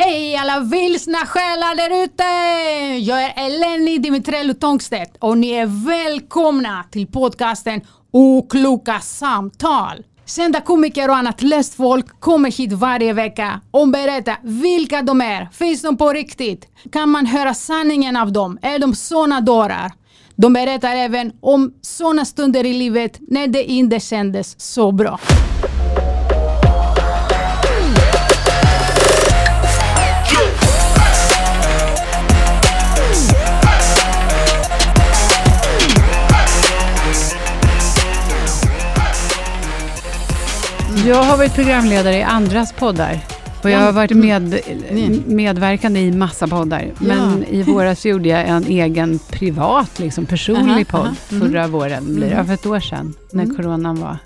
Hej alla vilsna själar där ute! Jag är Eleni Dimitrello Tångstedt och ni är välkomna till podcasten Okloka samtal. Kända komiker och annat löst folk kommer hit varje vecka och berättar vilka de är. Finns de på riktigt? Kan man höra sanningen av dem? Är de såna dårar? De berättar även om såna stunder i livet när det inte kändes så bra. Jag har varit programledare i andras poddar. Och jag har varit med, Mm. medverkande i massa poddar. Men i våras gjorde jag en egen privat, liksom personlig Aha, podd aha, mhm. förra våren. Blir det, ja, för ett år sedan, när Mm. coronan var.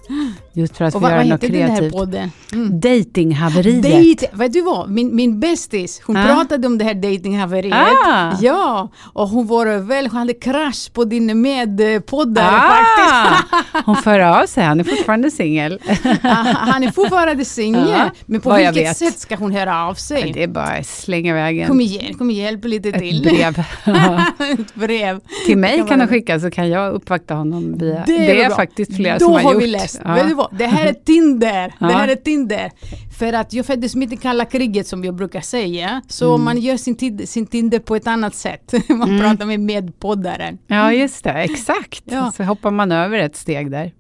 Just för att Och vad, vad göra något heter den här kreativt. podden? Mm. Datinghaveriet. Date, vet du vad? Min, min bästis, hon Ah. pratade om det här datinghaveriet. Ah. Ja, och hon var väl, hon hade crash på din medpoddare Ah, faktiskt. hon för av sig, han är fortfarande singel. Ah, Han är fortfarande singel, Ja, men på vad vilket sätt ska hon höra av sig? Det är bara att slänga iväg Kom en, igen, kom igen, hjälp lite till. ett brev. Ett brev. Till mig kan han skicka så kan jag uppvakta honom via... Det är Det är, faktiskt flera Då som har, har gjort. vi läst. Ja. Vet du vad? Det här är Tinder. Ja. Det här är Tinder. För att jag föddes mitt i kalla kriget som jag brukar säga. Så Mm. man gör sin, sin Tinder på ett annat sätt. man Mm. pratar med medpoddaren. Ja, just det. Exakt. Ja. Så hoppar man över ett steg där.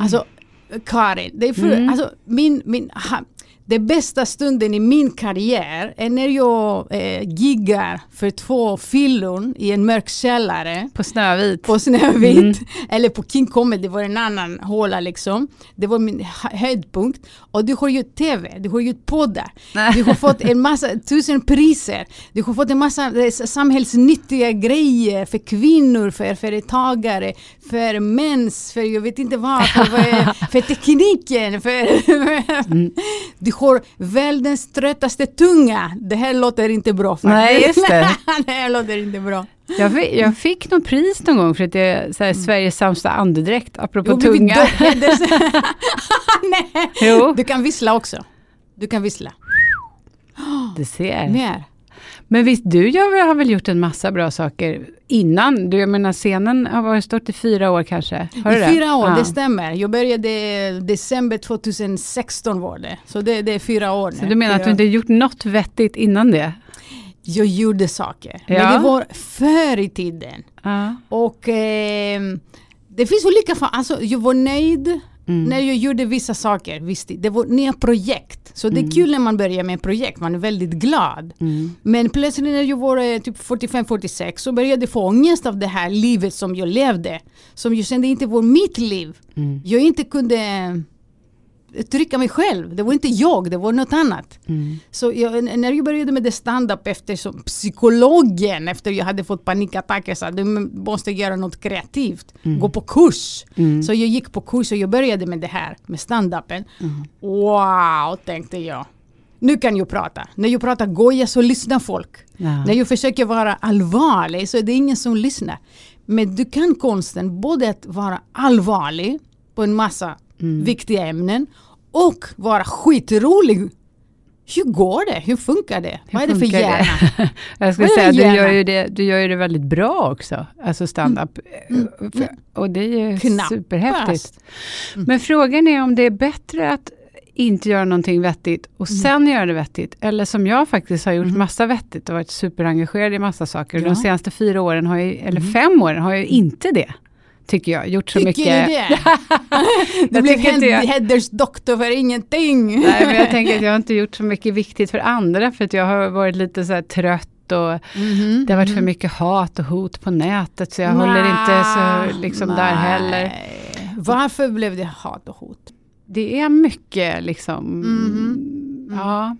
Alltså, Karin, det är för, Mm. alltså, min, min, ha, det bästa stunden i min karriär är när jag eh, giggar för två fyllon i en mörk källare På Snövit. på Snövit Mm. eller på King Comedy, det var en annan håla liksom. Det var min hö- höjdpunkt. Och du har gjort TV, du har gjort poddar, du har fått en massa, tusen priser, du har fått en massa eh, samhällsnyttiga grejer för kvinnor, för företagare, för mäns, för jag vet inte vad, för, för, för tekniken, för... Mm. Har världens tröttaste tunga. Det här låter inte bra faktiskt. Nej, just det. det här låter inte bra. Jag fick, jag fick något pris någon gång för att det är så här, Sveriges sämsta andedräkt, apropå Jo, tunga. Nej. Jo, Du kan vissla också. Du kan vissla. du ser. Mer. Men visst, du jag har väl gjort en massa bra saker innan? Du, jag menar scenen har varit stått i fyra år kanske? Har I det? fyra år, Ja. det stämmer. Jag började december 2016 var det. Så det, det är fyra år Så nu. du menar att du inte gjort något vettigt innan det? jag gjorde saker. Men Ja. det var förr i tiden. Ja. Och ehm, det finns olika. Alltså, jag var nöjd Mm. när jag gjorde vissa saker. Visst, det var nya projekt. Så det är kul när man börjar med projekt. Man är väldigt glad. Mm. Men plötsligt när jag var eh, typ 45-46 så började jag få ångest av det här livet som jag levde. Som jag kände inte var mitt liv. Mm. Jag inte kunde trycka mig själv. Det var inte jag, det var något annat. Mm. Så jag, när jag började med det stand-up efter som psykologen, efter jag hade fått panikattacker, sa du måste göra något kreativt. Gå på kurs. Mm. Så jag gick på kurs och jag började med det här, med stand-upen. Mm. Wow, tänkte jag. Nu kan jag prata. När jag pratar goja så lyssnar folk. Ja. När jag försöker vara allvarlig så är det ingen som lyssnar. Men du kan konsten både att vara allvarlig på en massa Mm. viktiga ämnen och vara skitrolig. Hur går det? Hur funkar det? Hur Vad är det för hjärna? Jag skulle säga, du gör, ju det, du gör ju det väldigt bra också, alltså stand-up. Mm. För- Och det är ju Knappast. superhäftigt. Mm. Men frågan är om det är bättre att inte göra någonting vettigt och Mm. sen göra det vettigt. Eller som jag faktiskt har gjort massa vettigt och varit superengagerad i massa saker. Ja. De senaste fyra åren, har jag, eller Mm. fem åren, har jag inte det. Tycker jag. Gjort så Tycker mycket. du det? du blev tycker inte jag- hedersdoktor för ingenting. Nej, men jag tänker att jag har inte gjort så mycket viktigt för andra. För att jag har varit lite så trött och Mhm, det har varit för mhm. mycket hat och hot på nätet. Så jag håller inte så liksom där heller. Nej. Varför blev det hat och hot? Det är mycket liksom. Mhm. Ja,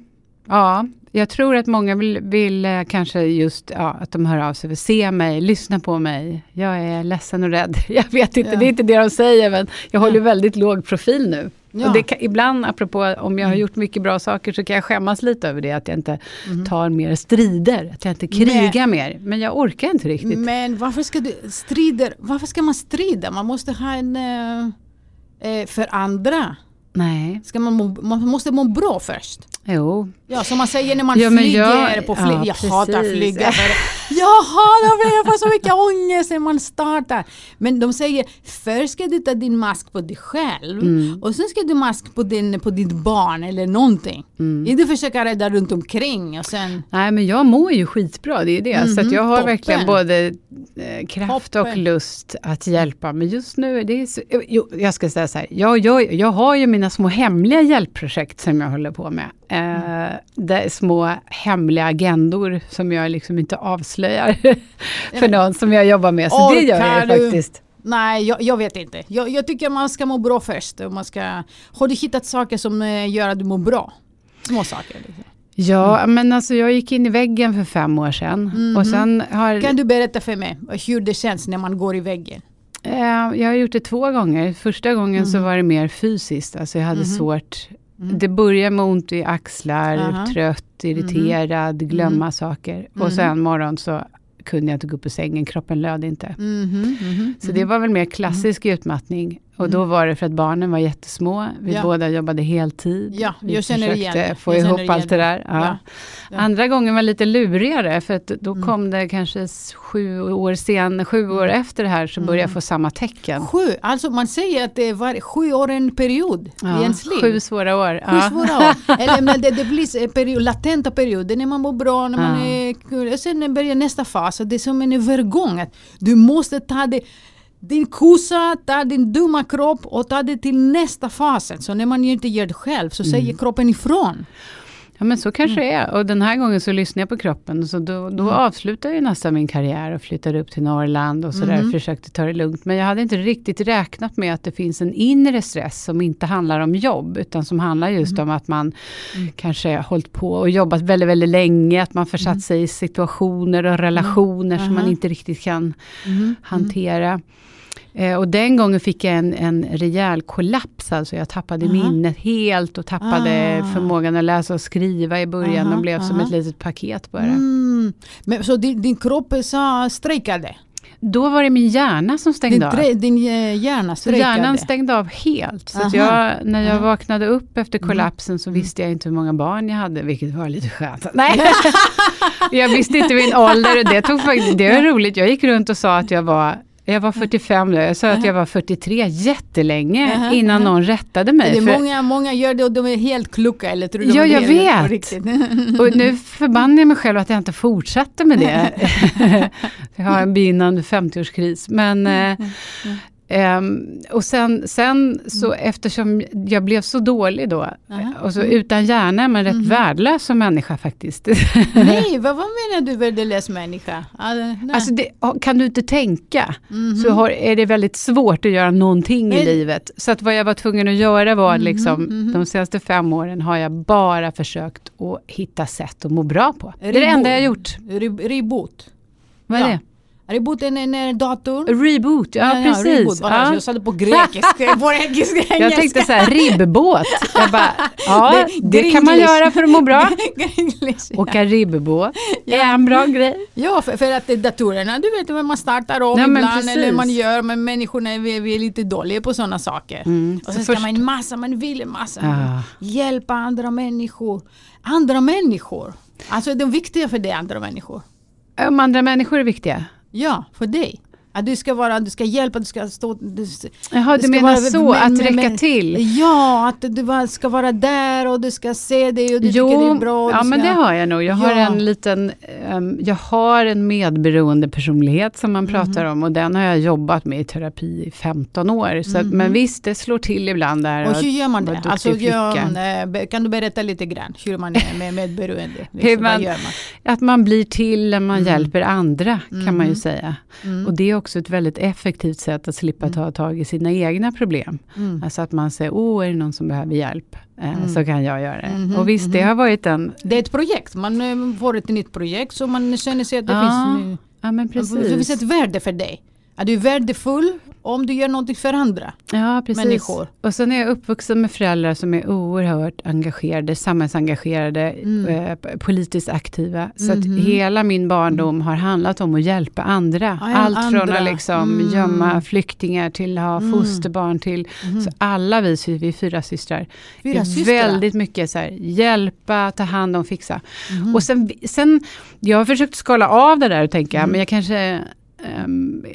ja, jag tror att många vill, vill eh, kanske just ja, att de hör av sig att se mig, lyssna på mig. Jag är ledsen och rädd. Jag vet inte, Ja. det är inte det de säger men jag håller väldigt låg profil nu. Ja. Och kan, ibland, apropå om jag har Mm. gjort mycket bra saker, så kan jag skämmas lite över det, att jag inte Mhm. tar mer strider, att jag inte krigar mer. Men jag orkar inte riktigt. Men varför ska du strida? Varför ska man strida? Man måste ha en... eh, eh, för andra. Nej, Ska man, må, man måste må bra först. Jo. Ja, som man säger när man Ja, flyger jag- på flyg. ja, jag hatar flyga. hatar flyga, jag får så mycket ångest när man startar. Men de säger, först ska du ta din mask på dig själv Mm. och sen ska du mask på, din, på ditt barn eller någonting. Mm. Inte försöka rädda runt omkring och sen... Nej men jag mår ju skitbra, det är det. så att Mhm, jag har toppen. verkligen både eh, kraft och Toppen. lust att hjälpa. Men just nu, det är så, jo, jag ska säga så här, jag, jag, jag har ju mina små hemliga hjälpprojekt som jag håller på med. Eh, är små hemliga agendor som jag liksom inte avslöjar för någon som jag jobbar med. Så det gör jag du? faktiskt. Nej, jag, jag vet inte. Jag, jag tycker man ska må bra först. Man ska, har du hittat saker som eh, gör att du mår bra? Små saker. Liksom. Ja, men alltså jag gick in i väggen för fem år sedan. Och sen har... Mhm. Kan du berätta för mig hur det känns när man går i väggen? Eh, jag har gjort det två gånger. Första gången så Mhm. var det mer fysiskt. Alltså jag hade Mhm. svårt. Mm. Det började med ont i axlar, Aha. trött, irriterad, glömma saker. Mhm. Och sen en morgon så kunde jag inte gå upp ur sängen, kroppen löd inte. Mhm, mhm, Så det var väl mer klassisk utmattning. Och då var det för att barnen var jättesmå. Vi Mm. Ja. båda jobbade heltid. Ja, Vi jag känner igen försökte det. få Jag ihop igen allt det där. Ja. Ja. Andra gången var lite lurigare för att då Mm. kom det kanske sju år sen, sju år efter det här så började jag få samma tecken. Sju, alltså man säger att det var sju år en period i Ja, ens liv. sju svåra år. Sju svåra år. Eller men det, det blir en period, latenta perioder när man mår bra, när man är kul. Och sen börjar nästa fas. Det är som en övergång. Du måste ta det, din kossa, ta din dumma kropp och ta det till nästa fasen. Så när man inte gör det själv så Mm. säger kroppen ifrån. Ja men så kanske Mm. det är. Och den här gången så lyssnade jag på kroppen. Så då, då avslutade jag nästan min karriär och flyttade upp till Norrland och sådär. Mhm. Försökte ta det lugnt. Men jag hade inte riktigt räknat med att det finns en inre stress som inte handlar om jobb. Utan som handlar just Mhm. om att man Mm. kanske har hållit på och jobbat väldigt, väldigt länge. Att man försatt sig i situationer och relationer som man inte riktigt kan hantera. Eh, och den gången fick jag en, en rejäl kollaps, alltså jag tappade Aha. minnet helt och tappade Ah. förmågan att läsa och skriva i början Aha, och blev som aha. ett litet paket bara. Mm. Men, så din, din kropp sa strejkade? Då var det min hjärna som Din, stängde av. tre, din eh, hjärna Så strejkade? hjärnan stängde av helt. Så jag, när jag vaknade upp efter Mm. kollapsen så visste jag inte hur många barn jag hade, vilket var lite skönt. Nej. jag visste inte min ålder och det, tog det var roligt. Jag gick runt och sa att jag var jag var 45 då, jag sa att jag var 43 jättelänge Aha, innan aha. någon rättade mig. Det är många, många gör det och de är helt kloka. Eller tror de Ja, jag vet. Och nu förbannar jag mig själv att jag inte fortsatte med det. jag har en begynnande 50-årskris. Men, eh, ehm, och sen, sen så eftersom jag blev så dålig då, Aha. och så utan hjärna är man rätt värdelös som människa faktiskt. Nej, vad, vad menar du värdelös människa? Alltså det, kan du inte tänka Mhm. så har, är det väldigt svårt att göra någonting Men- i livet. Så att vad jag var tvungen att göra var Mhm, liksom, de senaste fem åren har jag bara försökt att hitta sätt att må bra på. Det är det enda jag gjort. Re- reboot. Vad är Ja. det? Reboot är en, en dator. Reboot, ja, precis. reboot. Bara, Ja. Jag sa det på grekiska, på engelska. Jag tänkte så här, ribbåt. Jag bara, ja, Det- det kan man göra för att må bra. English, ja. Åka ribbåt är en bra grej. Ja, för, för att är datorerna, du vet man startar om Ja, ibland eller man gör, men människorna är, vi, vi är lite dåliga på sådana saker. Mm. Och Så sen ska först- man massa, man vill massa. Ah. Hjälpa andra människor. Andra människor. Alltså de viktiga för dig, andra människor. Om andra människor är viktiga. Ja, för dig. Att du ska vara, du ska hjälpa, du ska stå... Du, Jaha, du ska menar vara- så, men- att räcka men- till? Ja, att du ska vara där och du ska se det och du tycker det är bra. ja du men ska, det har jag nog. Jag har Ja. en liten, ehm, jag har en medberoende personlighet som man pratar Mhm. om och den har jag jobbat med i terapi i 15 år. Så att, Men visst, det slår till ibland där. Mhm. Och hur gör man det? Alltså, gör, eh, kan du berätta lite grann hur man är med medberoende? Hur Liksom, man- man? Att man blir till när man Mm. hjälper andra kan man ju säga. Mm. Och det också ett väldigt effektivt sätt att slippa ta tag i sina egna problem. Mm. Alltså att man säger, åh är det någon som behöver hjälp? Eh, Så kan jag göra det. Mhm, Och visst, det har varit en... Det är ett projekt, man eh, får ett nytt projekt så man känner sig att det Ja, finns, nu- Ja men det finns precis. ett värde för dig. Att du är värdefull om du gör någonting för andra Ja, precis. människor. Och sen är jag uppvuxen med föräldrar som är oerhört engagerade, samhällsengagerade, Mm. eh, politiskt aktiva. Så att Mhm. hela min barndom har handlat om att hjälpa andra. Ja, Allt från andra. att liksom Mm. gömma flyktingar till att ha Mm. fosterbarn till... Mhm. Så alla vi, vi är fyra systrar, Fyra är systrar. väldigt mycket så här, hjälpa, ta hand om, fixa. Mhm. Och sen, sen, jag har försökt skala av det där och tänka, Mm. men jag kanske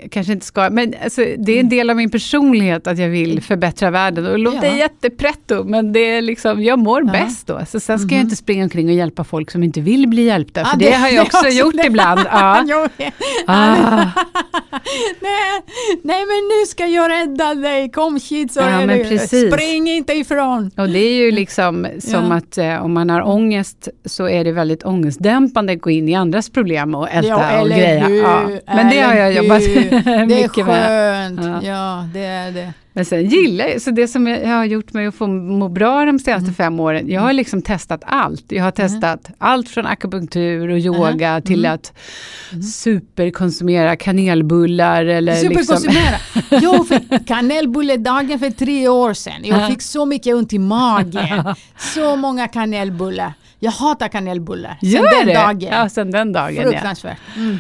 jag kanske inte ska, men alltså, det är Mm. en del av min personlighet att jag vill förbättra världen. Och det låter Ja. jättepretto, men det är liksom, jag mår Ja. bäst då. Så sen ska jag Mhm. inte springa omkring och hjälpa folk som inte vill bli hjälpta, för Ja, det, har jag också gjort det. ibland. Ja. Det- Ah. nej, nej men nu ska jag rädda dig, kom hit så Ja, men det. precis. Spring inte ifrån. Och det är ju liksom som Ja. att eh, om man har ångest så är det väldigt ångestdämpande att gå in i andras problem och älta Ja, och greja. Ja. Men det har jag eller jobbat hur. Det är mycket med. skönt. Ja. Ja. det är det. Men sen gillar jag, så det som jag har gjort mig att få må bra de senaste fem åren, jag har liksom testat allt. Jag har testat allt från akupunktur och yoga till att superkonsumera kanelbullar eller liksom... Superkonsumera. Jag fick kanelbulledagen för tre år sedan. Jag Ja. fick så mycket ont i magen. Så många kanelbullar. Jag hatar kanelbullar. Sen Gör den det? dagen. Ja, sen den dagen ja. Fruktansvärt. Mm.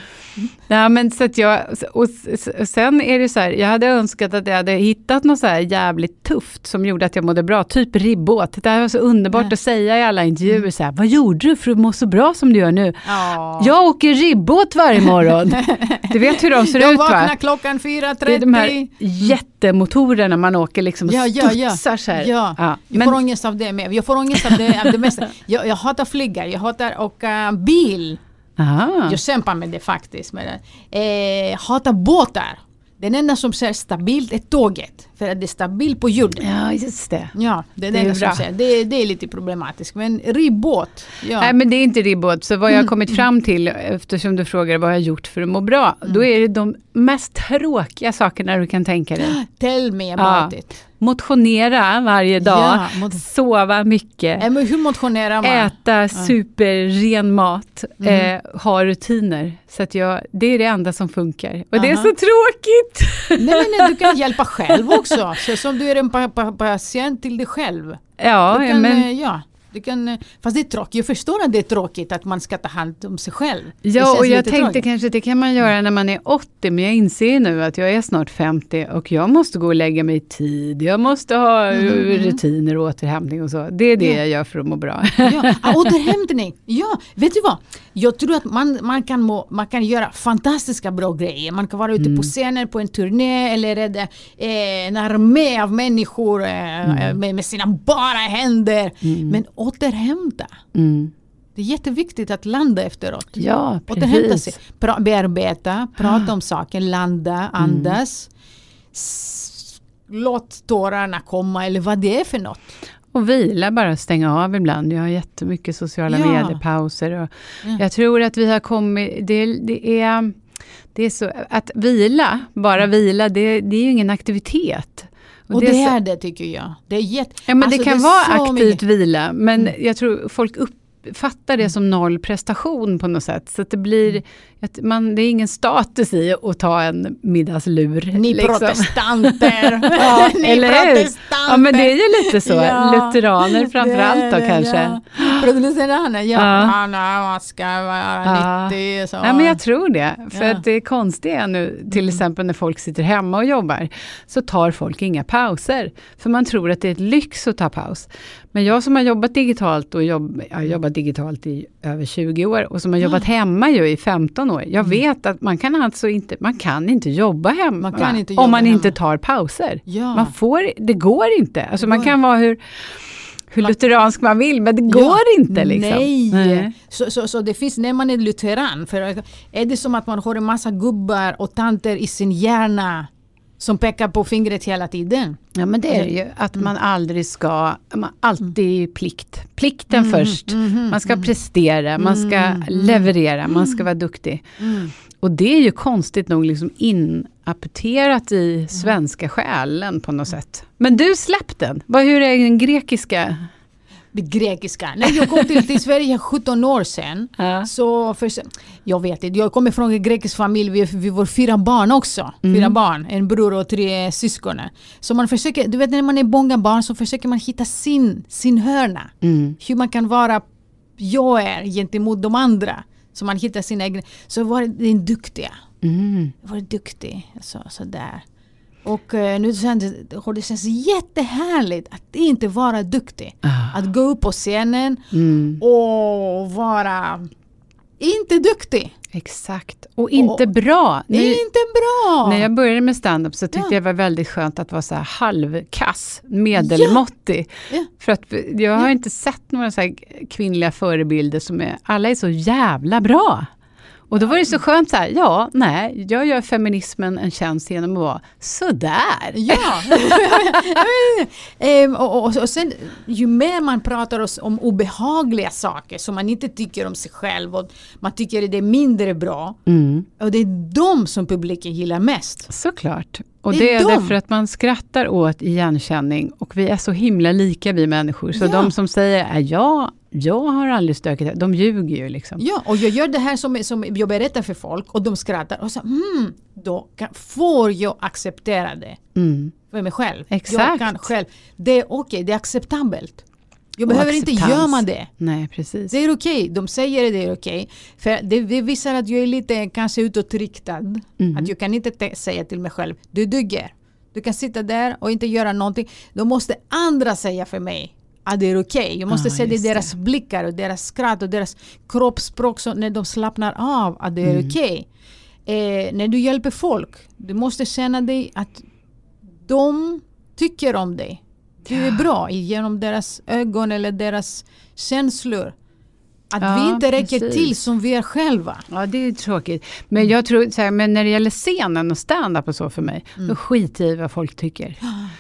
Ja, men så att jag, och sen är det så här, jag hade önskat att jag hade hittat något så här jävligt tufft som gjorde att jag mådde bra, typ ribbåt. Det här var så underbart Ja. att säga i alla intervjuer, så här, vad gjorde du för att må så bra som du gör nu? Ja. Jag åker ribbåt varje morgon. Du vet hur de ser Jag ut va? vaknar klockan 4.30. Det är de här jättemotorerna man åker liksom och Ja, ja, ja. studsar så här. Ja. Ja, Jag Men, får ångest av det med. Jag får ångest av det, av det mesta. Jag, jag hatar flyga, jag hatar åka bil aha. Jag kämpar med det faktiskt. Eh, jag hatar båtar. Den enda som ser stabilt är tåget. För att det är stabilt på jorden. Ja, just det. Ja, det är Det det är som. Det, det är lite problematiskt. Men ribbåt, ja. Nej men det är inte ribbåt, så vad jag har Mm, kommit fram till, eftersom du frågar vad jag har gjort för att må bra, Mm. då är det de mest tråkiga sakerna du kan tänka dig. Tell me about Ja. it. Motionera varje dag, Ja, sova mycket, men hur motionerar man? äta superren mat, Mm. eh, ha rutiner. Så att jag, det är det enda som funkar. Och det är så tråkigt! Nej, men du kan hjälpa själv också. Så som du är en pa pa patient till dig själv. Ja, kan, men, eh, ja, du kan, eh, fast det är tråkigt. Jag förstår att det är tråkigt att man ska ta hand om sig själv. Ja och jag tänkte tråkigt. kanske det kan man göra när man är 80, men jag inser nu att jag är snart 50 och jag måste gå och lägga mig i tid. Jag måste ha eh, mhm. rutiner och återhämtning och så. Det är det Ja. jag gör för att må bra. Ja, ah, återhämtning. Ja, vet du vad? Jag tror att man, man, kan må, man kan göra fantastiska bra grejer. Man kan vara ute Mm. på scenen på en turné eller det, eh, en armé av människor Mm. med, med sina bara händer. Men återhämta. Mm. Det är jätteviktigt att landa efteråt. Ja, Återhämta sig. precis. Pra, bearbeta, prata om saken, landa, andas. S- Låt tårarna komma eller vad det är för något. Och vila bara, stänga av ibland. Jag har jättemycket sociala Ja. mediepauser. Och Ja. Jag tror att vi har kommit, det, det är, det är så, att vila, bara vila, det, det är ju ingen aktivitet. Och det, är så- det tycker jag. Det är jätte... Ja, men Alltså, det kan är vara aktivt mycket- vila, men Mm. jag tror folk uppfattar det som noll prestation på något sätt. Så att det blir, Mm. att man, det är ingen status i att ta en middagslur. Ni liksom. protestanter! Ja, Ni eller hur? protestanter! Ja men det är ju lite så, Ja. lutheraner framförallt då kanske. Ja. Ja. Ja. man ska vara. 90. Så. Ja men jag tror det. För att det konstiga är nu, till exempel när folk sitter hemma och jobbar, så tar folk inga pauser. För man tror att det är ett lyx att ta paus. Men jag som har jobbat digitalt och jobb, jag har jobbat digitalt i över 20 år och som har jobbat hemma ju i 15 år. Jag vet att man kan alltså inte, man kan inte jobba hemma. Man kan inte om jobba man inte hemma. tar pauser. Ja. Man får, det går inte. Alltså man kan vara hur, hur Man- lutheransk man vill, men det Ja. går inte liksom. Nej! Så, så, så det finns, när man är lutheran, för är det som att man har en massa gubbar och tanter i sin hjärna som pekar på fingret hela tiden? Ja men det är det ju, att man aldrig ska, man alltid plikt. Plikten först. Man ska prestera, man ska leverera, man ska vara duktig. Mm. Och det är ju konstigt nog liksom inapputerat i svenska själen på något sätt. Men du släpp den. Hur är den grekiska? Det grekiska. När jag kom till, till Sverige 17 år sedan Ja. så för, jag vet inte, jag kommer från en grekisk familj, vi, vi var fyra barn också. Fyra barn, en bror och tre syskon. Så man försöker, du vet när man är många barn så försöker man hitta sin, sin hörna. Mm. Hur man kan vara jag är gentemot de andra. Så man hittar sina egna. Så var den duktiga. Mm. Var duktig. Så, så där. Och eh, nu känns det, känns jättehärligt att inte vara duktig. Ah. Att gå upp på scenen Mm. och vara inte duktig. Exakt. Och inte Och- bra. Det är Ni- inte bra! När jag började med stand-up så tyckte Ja. jag det var väldigt skönt att vara så här halvkass, medelmåttig. Ja. För att jag har inte sett några så kvinnliga förebilder som är, alla är så jävla bra. Och då var det så skönt så här, ja, nej, jag gör feminismen en tjänst genom att vara sådär. Ja! ehm, och, och, och sen ju mer man pratar om obehagliga saker som man inte tycker om sig själv och man tycker det är mindre bra. Mm, Och det är de som publiken gillar mest. såklart. Och Det det är är de. därför att man skrattar åt igenkänning och vi är så himla lika vi människor. Så Ja. de som säger, "Äh, ja, jag har aldrig stökigt, de ljuger ju liksom. Ja, och jag gör det här som, som jag berättar för folk och de skrattar och så mm, då kan, får jag acceptera det Mm. för mig själv. Jag Exakt. kan själv. Det är okej, det är acceptabelt. Jag behöver inte göra det. Nej, precis. Det är okej, de säger det, det är okej. För det, det visar att jag är lite kanske utåtriktad. Mhm. Att jag kan inte te- säga till mig själv, du duger. Du kan sitta där och inte göra någonting. Då måste andra säga för mig att det är okej. Jag måste Ah, se det i just det. deras blickar och deras skratt och deras kroppsspråk så när de slappnar av att det är Mm. okej. Eh, när du hjälper folk, du måste känna dig att de tycker om dig. Du är bra genom deras ögon eller deras känslor. Att Ja, vi inte räcker precis. till som vi är själva. Ja, det är tråkigt. Men jag tror, så här, men när det gäller scenen och stand-up och så för mig, Mm. då skiter jag i vad folk tycker.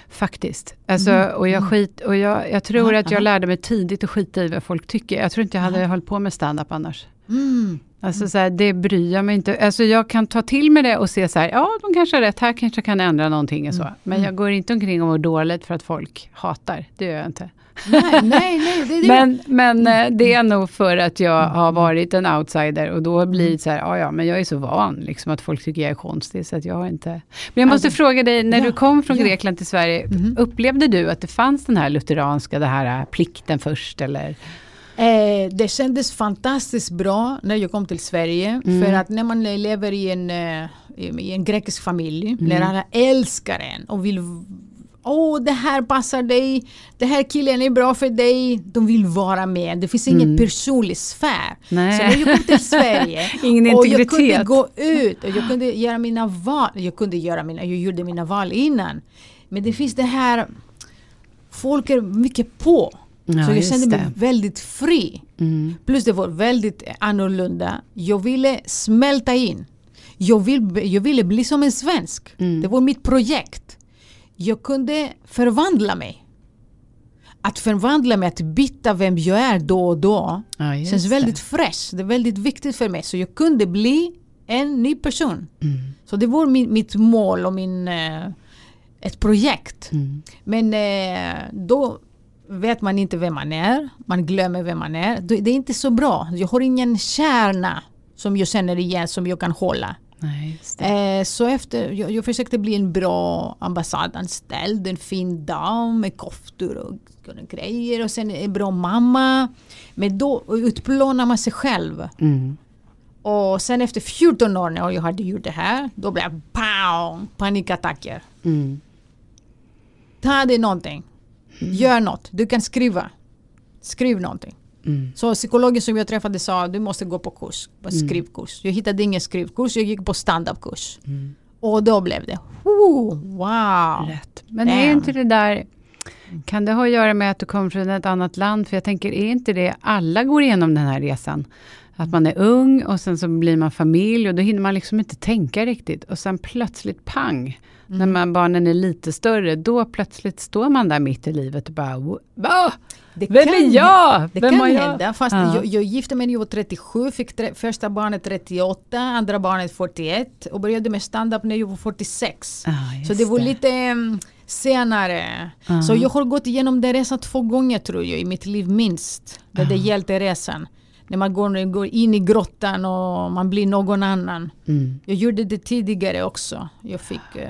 Faktiskt. Alltså, och jag, skit, och jag, jag tror att jag lärde mig tidigt att skita i vad folk tycker. Jag tror inte jag hade hållit på med stand-up annars. Mm. Alltså så här, det bryr jag mig inte. Alltså jag kan ta till mig det och se så här, ja de kanske har rätt, här kanske jag kan ändra någonting och så. Mm. Men jag går inte omkring och mår dåligt för att folk hatar, det gör jag inte. Nej, nej, nej. Det. Men, men eh, det är nog för att jag har varit en outsider och då blir det så här, ja ja, men jag är så van liksom att folk tycker jag är konstig så att jag har inte... Men jag måste Alltså, fråga dig, när ja, du kom från ja. Grekland till Sverige, Mhm. upplevde du att det fanns den här lutheranska, det här eh, plikten först eller? Eh, det kändes fantastiskt bra när jag kom till Sverige. Mm. För att när man lever i en, eh, i en grekisk familj, Mm. alla älskar en och vill Åh, det här passar dig. Det här killen är bra för dig. De vill vara med. Det finns ingen Mm. personlig sfär. Nej. Så när jag kom till Sverige Ingen och jag kunde integritet. gå ut och jag kunde göra mina val. Jag kunde göra mina, jag gjorde mina val innan. Men det finns det här, folk är mycket på. Ja, så jag kände mig det. väldigt fri. Mm. Plus det var väldigt annorlunda. Jag ville smälta in. Jag, vill, jag ville bli som en svensk. Mm. Det var mitt projekt. Jag kunde förvandla mig. Att förvandla mig, att byta vem jag är då och då Ja, känns det. väldigt fresh. Det är väldigt viktigt för mig. Så jag kunde bli en ny person. Mm. Så det var min, mitt mål och min, eh, ett projekt. Mm. Men eh, då vet man inte vem man är. Man glömmer vem man är. Det det är inte så bra. Jag har ingen kärna som jag känner igen som jag kan hålla. Nej. Eh, så efter, jag, jag försökte bli en bra ambassadanställd, en fin dam med koftor och grejer och sen en bra mamma. Men då utplånar man sig själv. Mm. Och sen efter 14 år när jag hade gjort det här, då blev jag pow, panikattacker. Mm. Ta dig någonting. Gör något. Du kan skriva. Skriv någonting. Mm. Så psykologen som jag träffade sa du måste gå på kurs, på skrivkurs. Jag hittade ingen skrivkurs, jag gick på standupkurs. Mm. Och då blev det, oh, wow. Rätt. Men är Damn. inte det där, kan det ha att göra med att du kommer från ett annat land? För jag tänker, är inte det, alla går igenom den här resan? Att man är ung och sen så blir man familj och då hinner man liksom inte tänka riktigt. Och sen plötsligt pang, Mm. när man, barnen är lite större, då plötsligt står man där mitt i livet och bara, va? Det Vem kan är jag? Det Vem kan jag? hända. Fast Ja. jag, jag gifte mig när jag var 37, fick tre, första barnet 38, andra barnet 41 och började med stand-up när jag var 46. Ja, Så just det var lite... mm, senare. Ja. Så jag har gått igenom den resan två gånger tror jag i mitt liv minst. Där det Ja. gällde resan. När man går, går in i grottan och man blir någon annan. Mm. Jag gjorde det tidigare också. Jag fick, eh,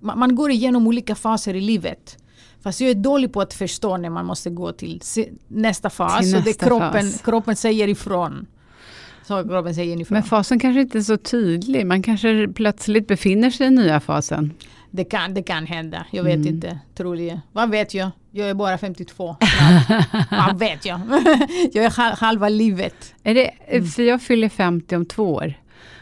man, man går igenom olika faser i livet. Fast jag är dålig på att förstå när man måste gå till nästa fas. Till nästa kroppen, fas. kroppen säger ifrån. Men fasen kanske inte är så tydlig. Man kanske plötsligt befinner sig i nya fasen. Det kan, det kan hända. Jag vet Mm. inte. Troligen. Vad vet jag? Jag är bara 52. snart. Vad vet jag? jag är hal- halva livet. Är det, För jag fyller 50 om två år.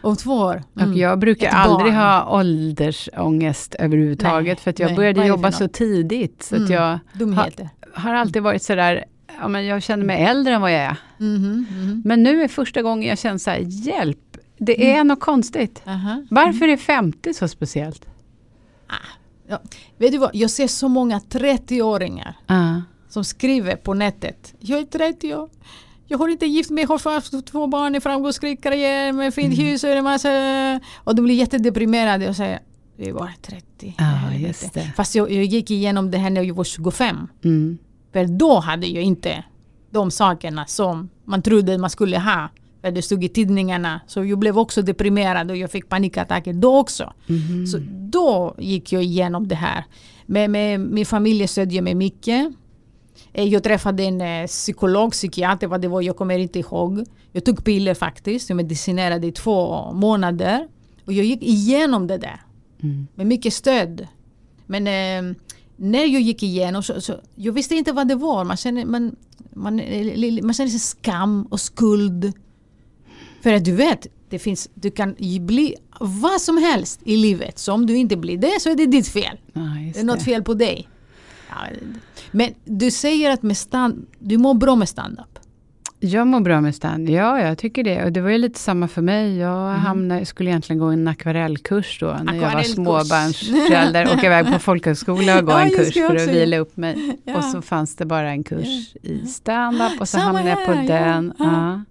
Om två år. Mm. Och jag brukar Ett aldrig barn. ha åldersångest överhuvudtaget. Nej, för att jag nej. började jobba så tidigt. Så att Mm. jag Dumheter. har alltid varit sådär, ja, men jag känner mig äldre än vad jag är. Mhm, mhm. Men nu är första gången jag känner så här, hjälp, det Mm. är något konstigt. Aha. Varför är 50 så speciellt? Ja. Vet du vad? Jag ser så många 30-åringar Ja. som skriver på nätet. Jag är 30 år. Jag har inte gift mig, jag har haft två barn, en framgångsrik karriär med fint Mm. hus och en massa... Och de blir jättedeprimerade och säger jag är bara 30. Ja, Helvete. just det. Fast jag, jag gick igenom det här när jag var 25. Mm. För då hade jag inte de sakerna som man trodde man skulle ha. För det stod i tidningarna. Så jag blev också deprimerad och jag fick panikattacker då också. Mhm. Så då gick jag igenom det här. Med, med, min familj stödde jag mig mycket. Eh, Jag träffade en eh, psykolog, psykiater, vad det var, jag kommer inte ihåg. Jag tog piller faktiskt, jag medicinerade i två månader. Och jag gick igenom det där Mm. med mycket stöd. Men eh, när jag gick igenom så, så jag visste inte vad det var. Man känner, man, man, eh, man känner skam och skuld. För att du vet, det finns, du kan bli vad som helst i livet. Så om du inte blir det så är det ditt fel. Just Det är något det. fel på dig. Ja, men du säger att med stand, du mår bra med stand-up. Jag mår bra med stand. Ja, jag tycker det. Och det var ju lite samma för mig. Jag hamnade, skulle egentligen gå en akvarellkurs då, när jag var Akvarellkurs. småbarnsförälder. Åka iväg på folkhögskola och gå Ja, en kurs för att vila upp mig. Ja. Och så fanns det bara en kurs i stand-up och så Samma hamnade jag på här, ja. den. Ja.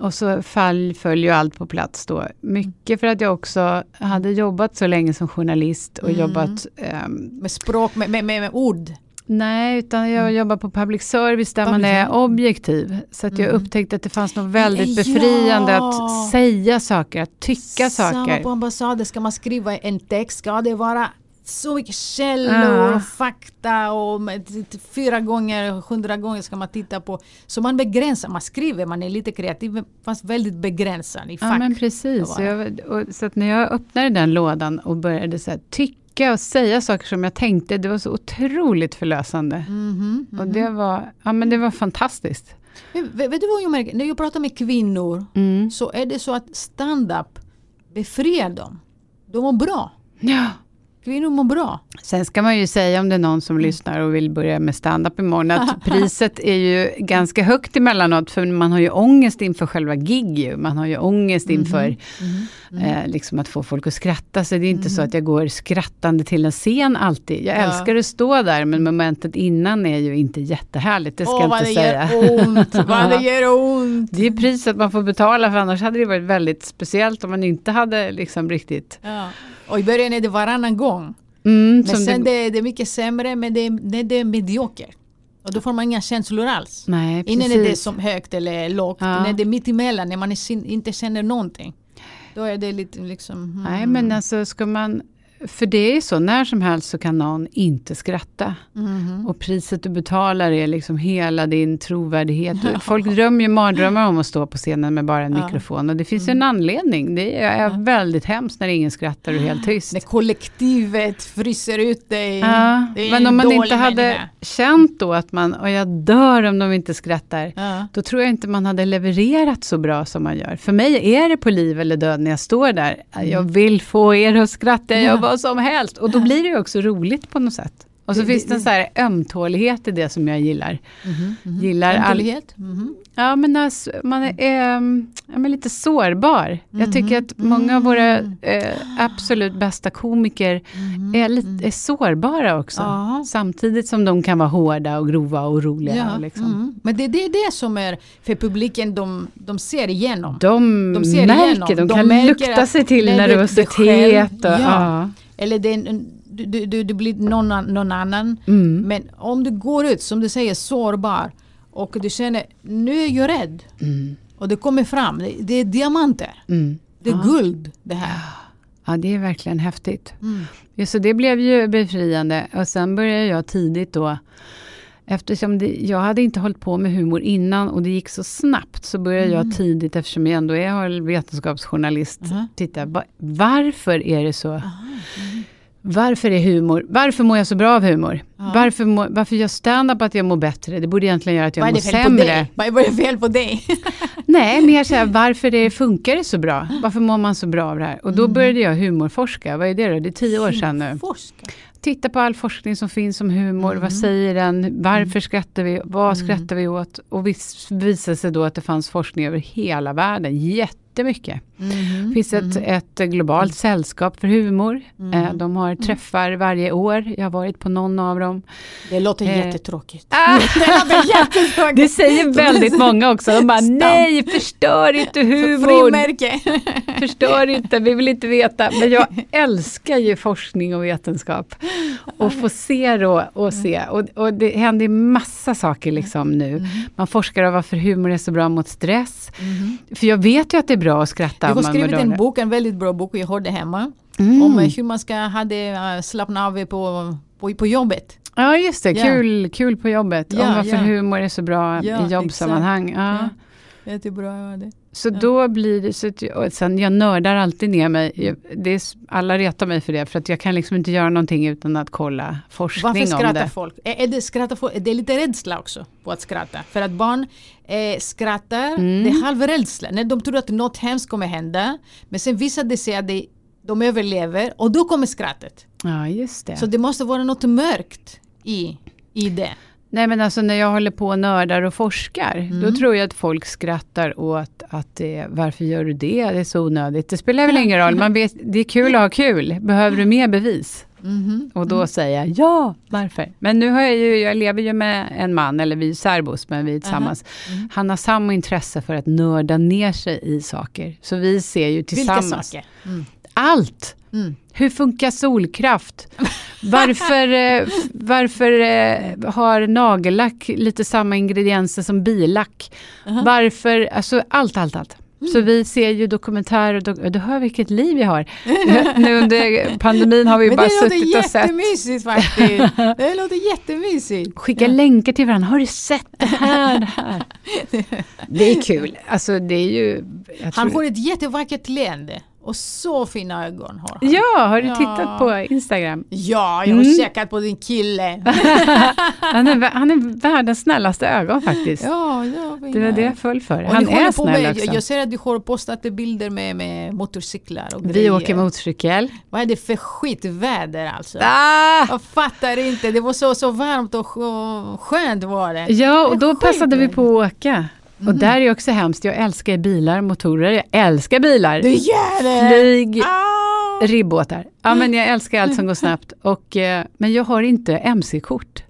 Och så fall, föll ju allt på plats då. Mycket för att jag också hade jobbat så länge som journalist och Mm. jobbat ehm, Med språk, med, med, med, med ord. Nej, utan jag jobbar på public service där man är objektiv. Så att jag Mm. upptäckte att det fanns något väldigt Ja. befriande att säga saker, att tycka Samma saker. på ambassaden, ska man skriva en text ska det vara så mycket källor Ja. och fakta och fyra gånger, hundra gånger ska man titta på. Så man begränsar, man skriver, man är lite kreativ fast väldigt begränsad i Ja fack. men precis. Jag, så att när jag öppnade den lådan och började så här, tycka och säga saker som jag tänkte, det var så otroligt förlösande. Mhm, Och mhm. det var, ja, men det var fantastiskt. Men vet, vet du vad jag märker? När jag pratar med kvinnor Mm. så är det så att stand-up befriar dem. De mår bra. Ja. Kvinnor mår bra. Sen ska man ju säga om det är någon som Mm. lyssnar och vill börja med stand-up imorgon, att priset är ju ganska högt emellanåt, för man har ju ångest inför själva gig ju. Man har ju ångest Mhm. inför eh, liksom att få folk att skratta, så det är inte så att jag går skrattande till en scen alltid. Jag Ja. älskar att stå där, men momentet innan är ju inte jättehärligt, det ska Åh jag vad inte det säga. gör ont, vad det gör ont. Det är priset man får betala, för annars hade det varit väldigt speciellt om man inte hade liksom riktigt... Ja. Och i början är det varannan gång. Mm, Men sen det, det, det är mycket sämre, men det när det är mediokert. Och då får man inga känslor alls. nej, Innan är det som högt eller lågt. Ja. När det är mitt emellan, när man sin, inte känner någonting. Då är det lite liksom... hmm. Nej, men alltså ska man... För det är ju så, när som helst så kan någon inte skratta. Mhm. Och priset du betalar är liksom hela din trovärdighet. Folk drömmer ju mardrömmar om att stå på scenen med bara en Ja. mikrofon. Och det finns ju en anledning. Det är väldigt hemskt när ingen skrattar och är helt tyst. När kollektivet fryser ut dig. Ja, men en om man inte hade människa. känt då att man, och jag dör om de inte skrattar. Ja. Då tror jag inte man hade levererat så bra som man gör. För mig är det på liv eller död när jag står där. Jag vill få er att skratta, jag Mm. Ja. Vad som helst. Och då blir det ju också roligt på något sätt. Och så Det- finns det- en så här ömtålighet i det som jag gillar. Mhm, mhm. Gillar all, Ömtålighet? Mhm. ja, men alltså, man är men lite sårbar. Jag tycker Mhm. att många av våra Mm. eh, absolut bästa komiker är, lite, är sårbara också. Ja. Samtidigt som de kan vara hårda och grova och roliga. Ja, liksom. mm. Men det, det är det som är för publiken, de, de ser igenom. De, De ser märker, igenom. de, De kan märker lukta sig till nervositet. och, ja. ja. Eller det är, en- du, du, du, blir någon, någon annan. Mm. Men om du går ut, som du säger, sårbar och du känner nu är jag rädd Mm. och det kommer fram, det, det är diamanter. Mm. Det är Ja. guld det här. Ja, det är verkligen häftigt. Mm. Ja, så det blev ju befriande och sen började jag tidigt då Eftersom det, jag hade inte hållit på med humor innan och det gick så snabbt så började Mm. jag tidigt, eftersom jag ändå är vetenskapsjournalist, Mhm. titta va, varför är det så? Aha. Varför är humor? Varför mår jag så bra av humor? Ja. Varför, må, varför gör stand-up att jag mår bättre? Det borde egentligen göra att jag mår sämre. Vad är det fel på dig? Nej, mer så här, varför det funkar det så bra? Varför mår man så bra av det här? Och då Mm. började jag humorforska. Vad är det då? Det är tio år sedan nu. Forska. Titta på all forskning som finns om humor. Mm. Vad säger den? Varför skrattar vi? Vad skrattar vi åt? Och vis, visade sig då att det fanns forskning över hela världen. Jättemycket. Mhm. Det finns ett, ett globalt sällskap för humor. Mm. De har träffar varje år. Jag har varit på någon av dem. Det låter Eh. jättetråkigt. Ah! Det låter jättetråkigt. Det säger väldigt många också. De bara, Stam. nej, förstör inte humorn. Förstör inte, vi vill inte veta. Men jag älskar ju forskning och vetenskap. Och få se då och se. Och, och det händer massa saker liksom nu. Man forskar om varför humor är så bra mot stress. För jag vet ju att det är bra att skratta. Jag har skrivit en bok, en väldigt bra bok jag hörde hemma. Mm. Om eh, hur man ska ha det, eh, slappna av på, på, på jobbet. Ja just det, Ja. kul, kul på jobbet. Ja, om varför ja. humor är så bra i jobbsammanhang. Ja. Ja. Jättebra var det. Så Ja. då blir det, så att jag, och sen jag nördar alltid ner mig. Jag, det är, alla retar mig för det, för att jag kan liksom inte göra någonting utan att kolla forskning Varför om skrattar det. folk? Är, är det, skrattar folk? Det är lite rädsla också på att skratta. För att barn eh, skrattar, Mm. det är halvrädsla. När de tror att något hemskt kommer hända. Men sen visar det sig att det, de överlever och då kommer skrattet. Ja, just det. Så det måste vara något mörkt i, i det. Nej men alltså när jag håller på och nördar och forskar, Mm. då tror jag att folk skrattar åt att det, varför gör du det? Det är så onödigt. Det spelar väl ingen roll, man vet, det är kul att ha kul. Behöver du mer bevis? Mhm. Och då säger jag ja, varför? Men nu har jag ju, jag lever ju med en man, eller vi är särbos, men vi är tillsammans. Mm. Han har samma intresse för att nörda ner sig i saker. Så vi ser ju Vilka tillsammans. saker? Mm. Allt! Mm. Hur funkar solkraft? Varför, eh, varför eh, har nagellack lite samma ingredienser som billack? Aha. Varför, alltså allt, allt, allt. Så vi ser ju dokumentärer och dok- du hör vilket liv vi har. nu under pandemin har vi bara det låter suttit och sett. jättemysigt faktiskt. Det låter jättemysigt. Skicka länkar till varandra. Har du sett det här? Det, här? det är kul. Alltså det är ju... Han tror- får ett jättevackert leende och så fina ögon har han. Ja, har du Ja. tittat på Instagram? Ja, jag har Mm. checkat på din kille. Han är, han är världens snällaste ögon faktiskt. ja, ja, Det var det jag föll för. Och Han är snäll med, också. jag, jag ser att du har postat bilder med, med motorcyklar och Vi grejer. åker motorcykel. Vad är det för skitväder alltså? Ah! Jag fattar inte, det var så, så varmt och skö- skönt var det. Ja, och då passade vi på att åka. Och där är också hemskt. Jag älskar bilar, motorer. Jag älskar bilar. Du gör det! Flyg, Ah! ribbåtar. Ja, men jag älskar allt som går snabbt. Och, eh, men jag har inte MC-kort.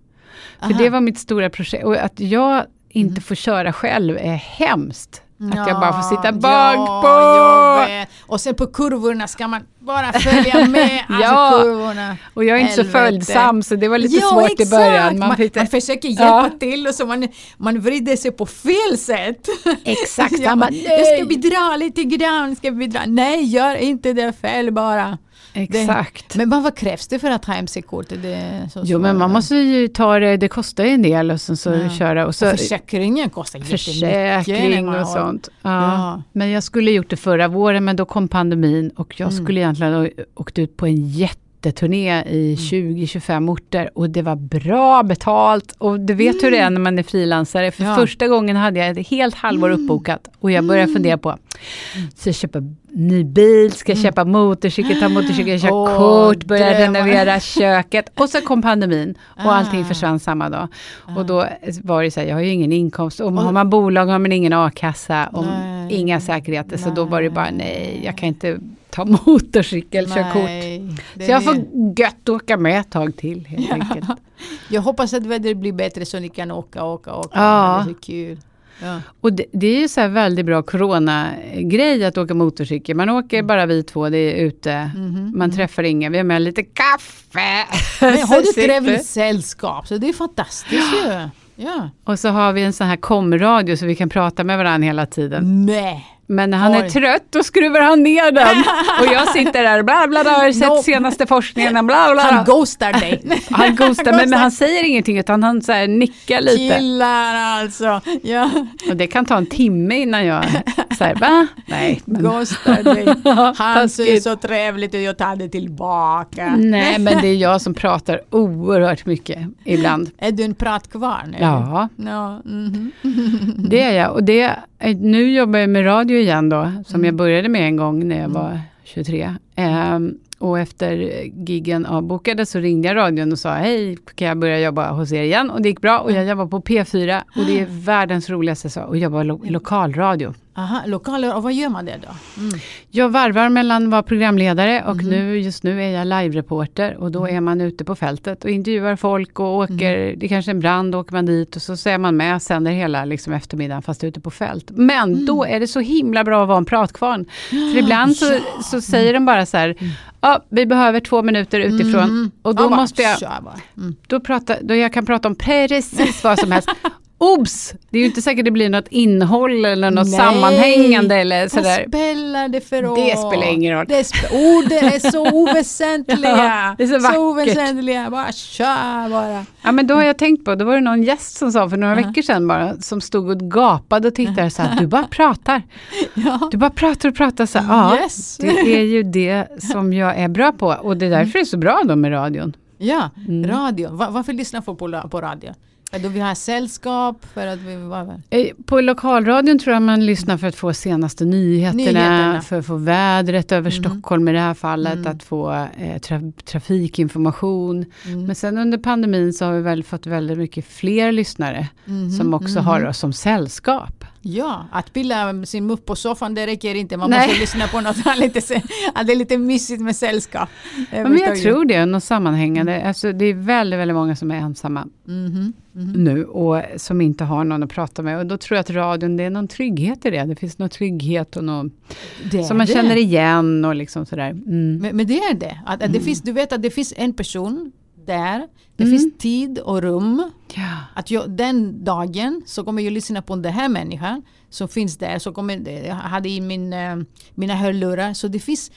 För Aha. det var mitt stora projekt. Och att jag inte får köra själv är hemskt. Att jag bara får sitta bak på. Och sen på kurvorna ska man bara följa med. Alltså Ja. kurvorna. Och jag är inte så Helvete. följsam så det var lite Ja, svårt i exakt. början. Man, fick- man försöker hjälpa Ja. till och så man, man vrider sig på fel sätt. Exakt, Ja, bara, jag ska bidra lite grann, ska bidra. Nej, gör inte det fel bara. Exakt. Men vad, vad krävs det för att ha MC-kort? Det så Jo men man måste ju ta det, det kostar ju en del och sen så Ja. köra och så Och försäkringen kostar jättemycket. försäkring och sånt. Ja. Ja. Men jag skulle gjort det förra våren men då kom pandemin och jag Mm. skulle egentligen ha åkt ut på en jätteturné i Mm. 20-25 orter och det var bra betalt och du vet hur det är när man är frilansare. För Ja. första gången hade jag ett helt halvår uppbokat och jag började fundera på, ska jag köpa ny bil, ska jag köpa motorcykel, ta motorcykel, köra Åh, kort, börja renovera köket och så kom pandemin och allting Ah. försvann samma dag. Och då var det så här, jag har ju ingen inkomst och har man bolag har man ingen a-kassa och Nej. inga säkerheter. Så då var det bara Nej. nej, jag kan inte ta motorcykelkörkort. Nej, det Så jag får gött åka med ett tag till helt enkelt. Jag hoppas att vädret blir bättre så ni kan åka, åka, åka. Ja. Det är så kul. Ja. Och det, det är ju så här väldigt bra corona-grej att åka motorcykel. Man åker Mm. bara vi två, det är ute, man träffar ingen, vi har med lite kaffe. Men har du trevligt sällskap så det är fantastiskt ju. Ja. Och så har vi en sån här komradio så vi kan prata med varandra hela tiden. Nej. Men när han Oj. är trött då skruvar han ner den. Och jag sitter där bla bla bla, har sett No. senaste forskningen, bla bla. Han ghostar dig. Han ghostar, men, men han säger ingenting utan han så här nickar lite. Killar alltså. Ja. Och det kan ta en timme innan jag säger va? Nej. Men, Ghostar dig. Han ser så trevligt ut, jag tar det tillbaka. nej, men det är jag som pratar oerhört mycket ibland. Är du en pratkvarn? Ja, Ja, mhm. det är jag. Och det, nu jobbar jag med radio igen då, som jag började med en gång när jag var 23. Ehm, och efter giggen avbokade så ringde jag radion och sa hej, kan jag börja jobba hos er igen? Och det gick bra och jag jobbar på P4 och det är världens roligaste sak och jobba lo- lokalradio. Aha, lokaler, och vad gör man det då? Mm. Jag varvar mellan att vara programledare och nu, just nu är jag live-reporter och då är man ute på fältet och intervjuar folk och åker, det är kanske är en brand, åker man dit och så är man med, sänder hela liksom, eftermiddagen fast ute på fält. Men då är det så himla bra att vara en pratkvarn. För ibland så, så säger de bara så här, ja, vi behöver två minuter utifrån och då bara måste jag. Mm. då, prata, då jag kan prata om precis vad som helst. Obs! Det är ju inte säkert det blir något innehåll eller något Nej. sammanhängande eller sådär. Vad spelar det för roll? Det spelar ingen roll. Det sp- orden är så oväsentliga. Ja, det är så vackert. oväsentliga. Bara kör bara. Ja men då har jag tänkt på, då var det någon gäst som sa för några Uh-huh. veckor sedan bara, som stod och gapade och tittade så här, du bara pratar. Ja. Du bara pratar och pratar så här, ja. Yes. Det är ju det som jag är bra på och det är därför det är så bra då med radion. Ja, Mm. radio. Va- varför lyssnar folk på, på radio? Att vi har sällskap, för att vi... Vad, Eh, På lokalradion tror jag man lyssnar för att få senaste nyheterna, Nyheterna. för att få vädret över Mhm. Stockholm i det här fallet, Mm. att få eh, tra trafikinformation. mm. Men sen under pandemin så har vi väl fått väldigt mycket fler lyssnare Mhm, som också mhm. har oss som sällskap. Ja, att pilla sin muff på soffan det räcker inte. Man Nej. måste lyssna på något. Lite, att det är lite mysigt med sällskap. Ja, men jag tror det, något sammanhängande. Alltså, det är väldigt, väldigt många som är ensamma Mhm, mhm. nu och som inte har någon att prata med. Och då tror jag att radion, det är någon trygghet i det. Det finns någon trygghet och någon, som man det. känner igen och liksom sådär. Mm. Men, men det är det. Att, att det finns, du vet att det finns en person där. Det Mm. finns tid och rum. Ja. Att jag, den dagen så kommer jag lyssna på den här människan som finns där. Så kommer, jag hade i min, eh, mina hörlurar. Så det finns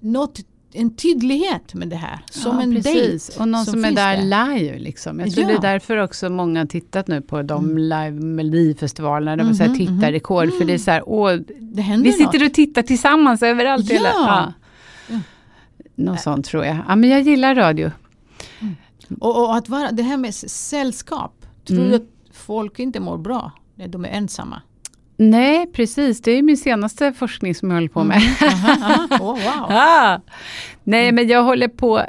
något, en tydlighet med det här. Som ja, en precis. dejt. Och någon som, är finns där live. Liksom. Jag tror Ja. det är därför också många tittat nu på de live Melodifestivalerna. Man så här Mhm, tittarrekord. För det är så här, åh, vi något. sitter och tittar tillsammans överallt. i hela- Ja. ja. Något sånt tror jag. Ja, men jag gillar radio. Och, och att vara, det här med sällskap. Tror Mm. du att folk inte mår bra när de är ensamma? Nej, precis. Det är min senaste forskning som jag håller på med. Aha, aha. Oh, wow. Ah. Nej, men jag håller på...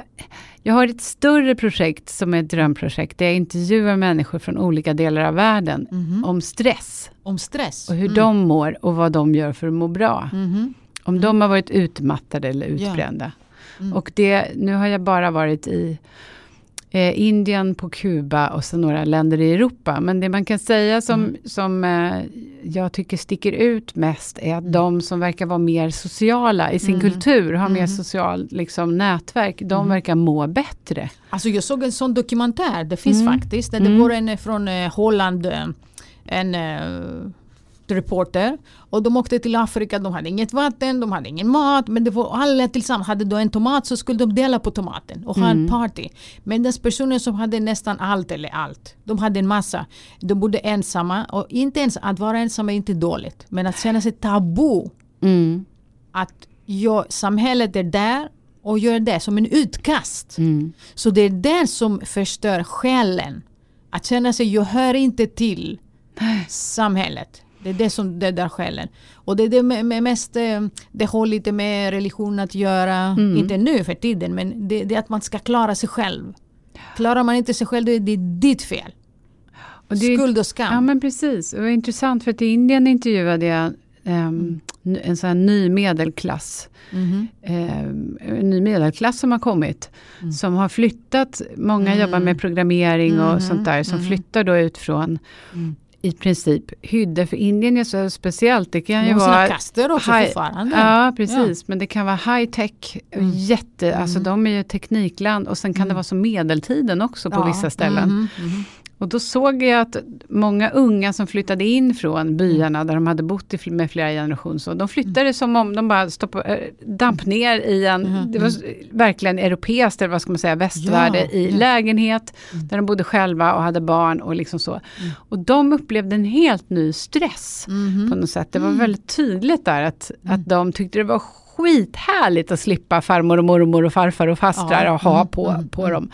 Jag har ett större projekt som är ett drömprojekt. Där jag intervjuar människor från olika delar av världen Mhm. om stress. Om stress. Och hur Mm. de mår och vad de gör för att må bra. Mhm. Om de har varit utmattade eller Ja. utbrända. Mm. Och det, nu har jag bara varit i eh, Indien, på Kuba och så några länder i Europa. Men det man kan säga som, Mm. som eh, jag tycker sticker ut mest är att de som verkar vara mer sociala i sin Mm. kultur, har mer Mm. social liksom, nätverk, de Mm. verkar må bättre. Alltså jag såg en sån dokumentär, det finns Mm. faktiskt. Mm. Det var en från eh, Holland, eh, en eh, reporter. Och de åkte till Afrika, de hade inget vatten, de hade ingen mat. Men det var alla tillsammans. Hade de en tomat så skulle de dela på tomaten och ha en Mm. party. Men den personen som hade nästan allt eller allt. De hade en massa. De bodde ensamma. Och inte ens, att vara ensam är inte dåligt. Men att känna sig tabu. Mm. Att jag, samhället är där och gör det som en utkast. Mm. Så det är det som förstör själen. Att känna sig, jag hör inte till samhället. Det är det som dödar själen. Och det är det med, mest, eh, det har lite med religion att göra. Mm. Inte nu för tiden, men det, det är att man ska klara sig själv. Klarar man inte sig själv, då är det ditt fel. Och det Skuld och skam. Ja men precis, det var intressant för att i Indien intervjuade jag n- en sån här ny medelklass. Mhm. ehm, en ny medelklass som har kommit. Mm. Som har flyttat, många Mm. jobbar med programmering och Mhm, sånt där, som mhm. flyttar då ut från Mm. I princip hydda, för Indien är så speciellt. Det kan ju vara... kaster också high- fortfarande. Ja, precis. Men det kan vara high tech, Mm. jätte, alltså Mm. de är ju teknikland och sen kan det Mm. vara som medeltiden också på Ja, vissa ställen. Och då såg jag att många unga som flyttade in från byarna där de hade bott i med flera generationer, så de flyttade som om de bara stoppade, eh, damp ner i en, Mhm, det var verkligen europeiskt, eller vad ska man säga, västvärde Ja, i lägenhet, Mm. där de bodde själva och hade barn och liksom så. Och de upplevde en helt ny stress Mhm. på något sätt. Det var väldigt tydligt där att, att de tyckte det var skithärligt att slippa farmor och mormor och farfar och fastrar Ja, och ha mm, på, mm, på mm. dem.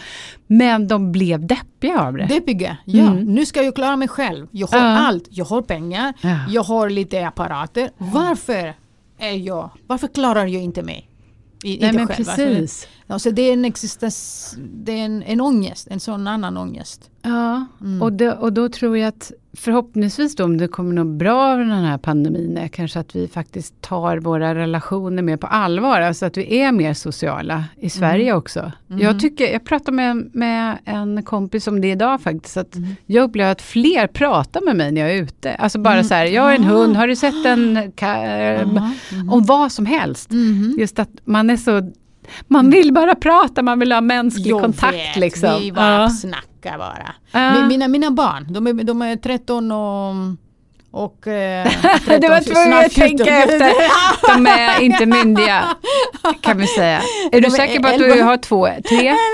Men de blev deppiga av det. Deppiga, ja. Mm. Nu ska jag klara mig själv. Jag har Ja. allt. Jag har pengar, Ja. jag har lite apparater. Varför är jag, varför klarar jag inte mig? I, Nej inte men själv. precis. Alltså det är en existens, det är en, en ångest, en sån annan ångest. Ja, Mm. och, det, och då tror jag att förhoppningsvis då om det kommer något bra av den här pandemin är kanske att vi faktiskt tar våra relationer mer på allvar. Alltså att vi är mer sociala i Sverige också. Mm. Jag, tycker, jag pratade med, med en kompis om det idag faktiskt. Att Mm. Jag upplever att fler pratar med mig när jag är ute. Alltså bara Mm. så här, jag har en Ah. hund, har du sett en Aha, mhm. Om vad som helst. Mhm. Just att man är så man vill bara prata, man vill ha mänsklig Jag kontakt. vet, liksom. vi bara Ja. snackar bara. Ja. Mi- Mina, mina barn, de är, de är 13 och... och eh, 13, Du var tvungen att tänka 14. efter. De är inte myndiga, kan vi säga. Är du säker på att du har två, tre?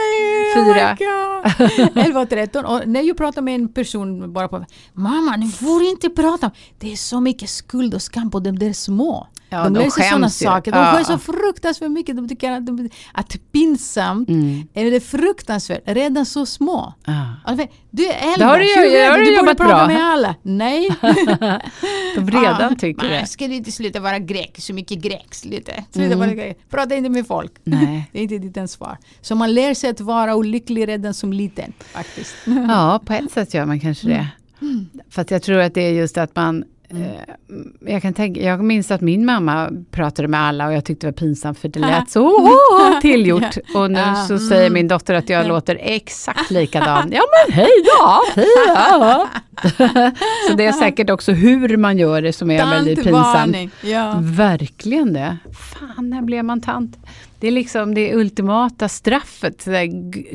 Oh Fyra. my God. 11 och 13 och när jag pratar med en person bara på Mamma, ni får inte prata. Det är så mycket skuld och skam på de är små. Ja, de de läser sådana saker. De Ja. så fruktansvärt mycket. De tycker att, de, att pinsamt Mm. är det fruktansvärt, redan så små. Ja. Alltså, du är 11, Det har du ju- 20, det har du borde jobbat prata bra. med alla. Nej. De redan Ah, tycker det. Ska du inte sluta vara grek, så mycket grek. Sluta. Sluta Mm. vara grek. Prata inte med folk. Nej. Det är inte ditt ansvar. Så man lär sig att vara olycklig redan som liten faktiskt. Ja, på ett sätt gör man kanske det. Mm. Fast jag tror att det är just att man eh, jag, kan tänka, jag minns att min mamma pratade med alla och jag tyckte det var pinsamt för det lät så oh, tillgjort. Och nu så mm. säger min dotter att jag låter exakt likadan. Ja men hej då! Hej då. så det är säkert också hur man gör det som är väldigt pinsamt. Ja. Verkligen det. Fan, när blev man tant? Det är liksom det ultimata straffet. Så där,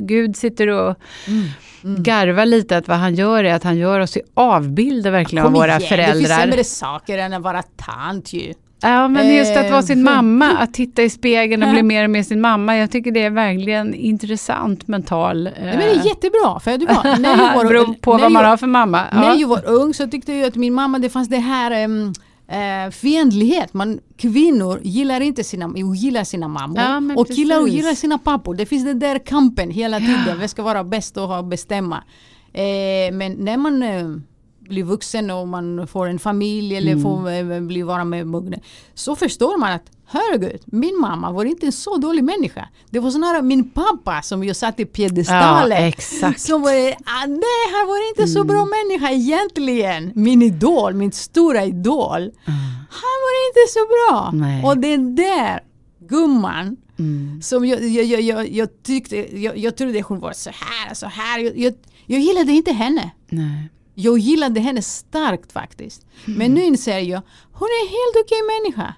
Gud sitter och Mm. garvar lite att vad han gör är att han gör oss i avbilder verkligen av Kom våra igen, Det finns föräldrar. sämre saker än att vara tant ju. Ja, men just att vara sin Eh, mamma, att titta i spegeln och bli mer och mer sin mamma. Jag tycker det är verkligen intressant mental. eh, Nej, men det är jättebra. För du var, när jag var, Beror på när vad man har för mamma. När Ja. jag var ung så tyckte jag att min mamma, det fanns det här um, uh, fiendlighet. Man, kvinnor gillar inte sina, gillar sina mammor Ja, och killar gillar sina pappor. Det finns den där kampen hela tiden. Vem ska vara bäst och ha bestämma? Eh, men när man eh, blir vuxen och man får en familj eller Mm. får eh, bli vara med Mugne så förstår man att Herregud, min mamma var inte en så dålig människa. Det var snarare min pappa som jag satte i piedestalen. Ja. Som var, ah, nej, han var inte så bra Mm. människa egentligen. Min idol, min stora idol. Han var inte så bra. Mm. Nej. Och den där gumman Mm. som jag, jag, jag, jag, jag tyckte, jag, jag trodde hon var så här, så här. Jag, jag, jag gillade inte henne. Nej. Jag gillade henne starkt faktiskt. Mm. Men nu inser jag, hon är en helt okej människa.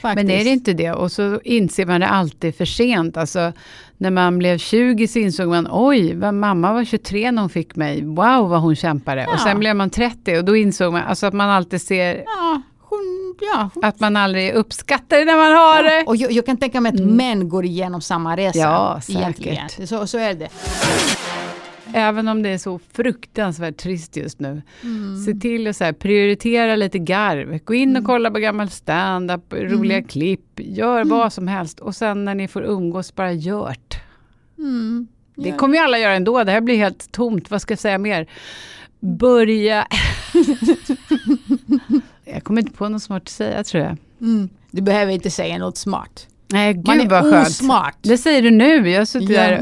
Faktiskt. Men är det inte det? Och så inser man det alltid för sent. Alltså, när man blev 20 så insåg man, oj, mamma var 23 när hon fick mig. Wow, vad hon kämpade. Ja. Och sen blev man 30 och då insåg man alltså, att man alltid ser Ja, hon, ja, hon att man aldrig uppskattar det när man har det. Och jag, jag kan tänka mig att män går igenom samma resa. Mm. Ja, egentligen. säkert. Så, så är det. Även om det är så fruktansvärt trist just nu. Mm. Se till att så här, prioritera lite garv. Gå in Mm. och kolla på gammal stand-up, roliga klipp. Gör vad som helst. Och sen när ni får umgås, bara gjort. Mm. Det kommer ju alla göra ändå. Det här blir helt tomt. Vad ska jag säga mer? Börja... jag kommer inte på något smart att säga tror jag. Mm. Du behöver inte säga något smart. Nej, gud Man är vad skönt. osmart. Det säger du nu. Jag har suttit Ja. där.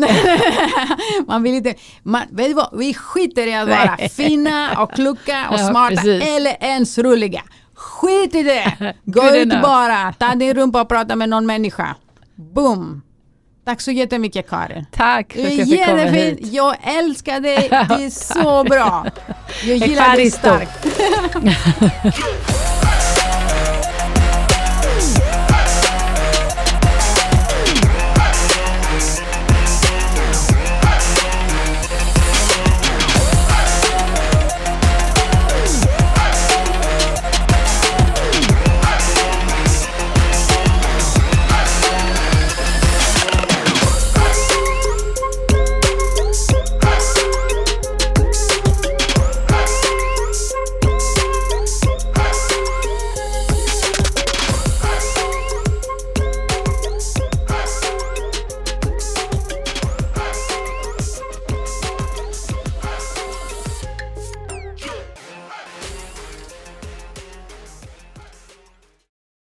man vill inte, man, vet du vad, vi skiter i att vara Nej. fina och kloka och Ja, smarta precis. eller ens roliga. Skit i det! Gå ut enough. bara, ta din rumpa och prata med någon människa. Boom! Tack så jättemycket Karin. Tack för att jag fick komma hit. Jag älskar dig. Det är så bra. Jag gillar dig starkt.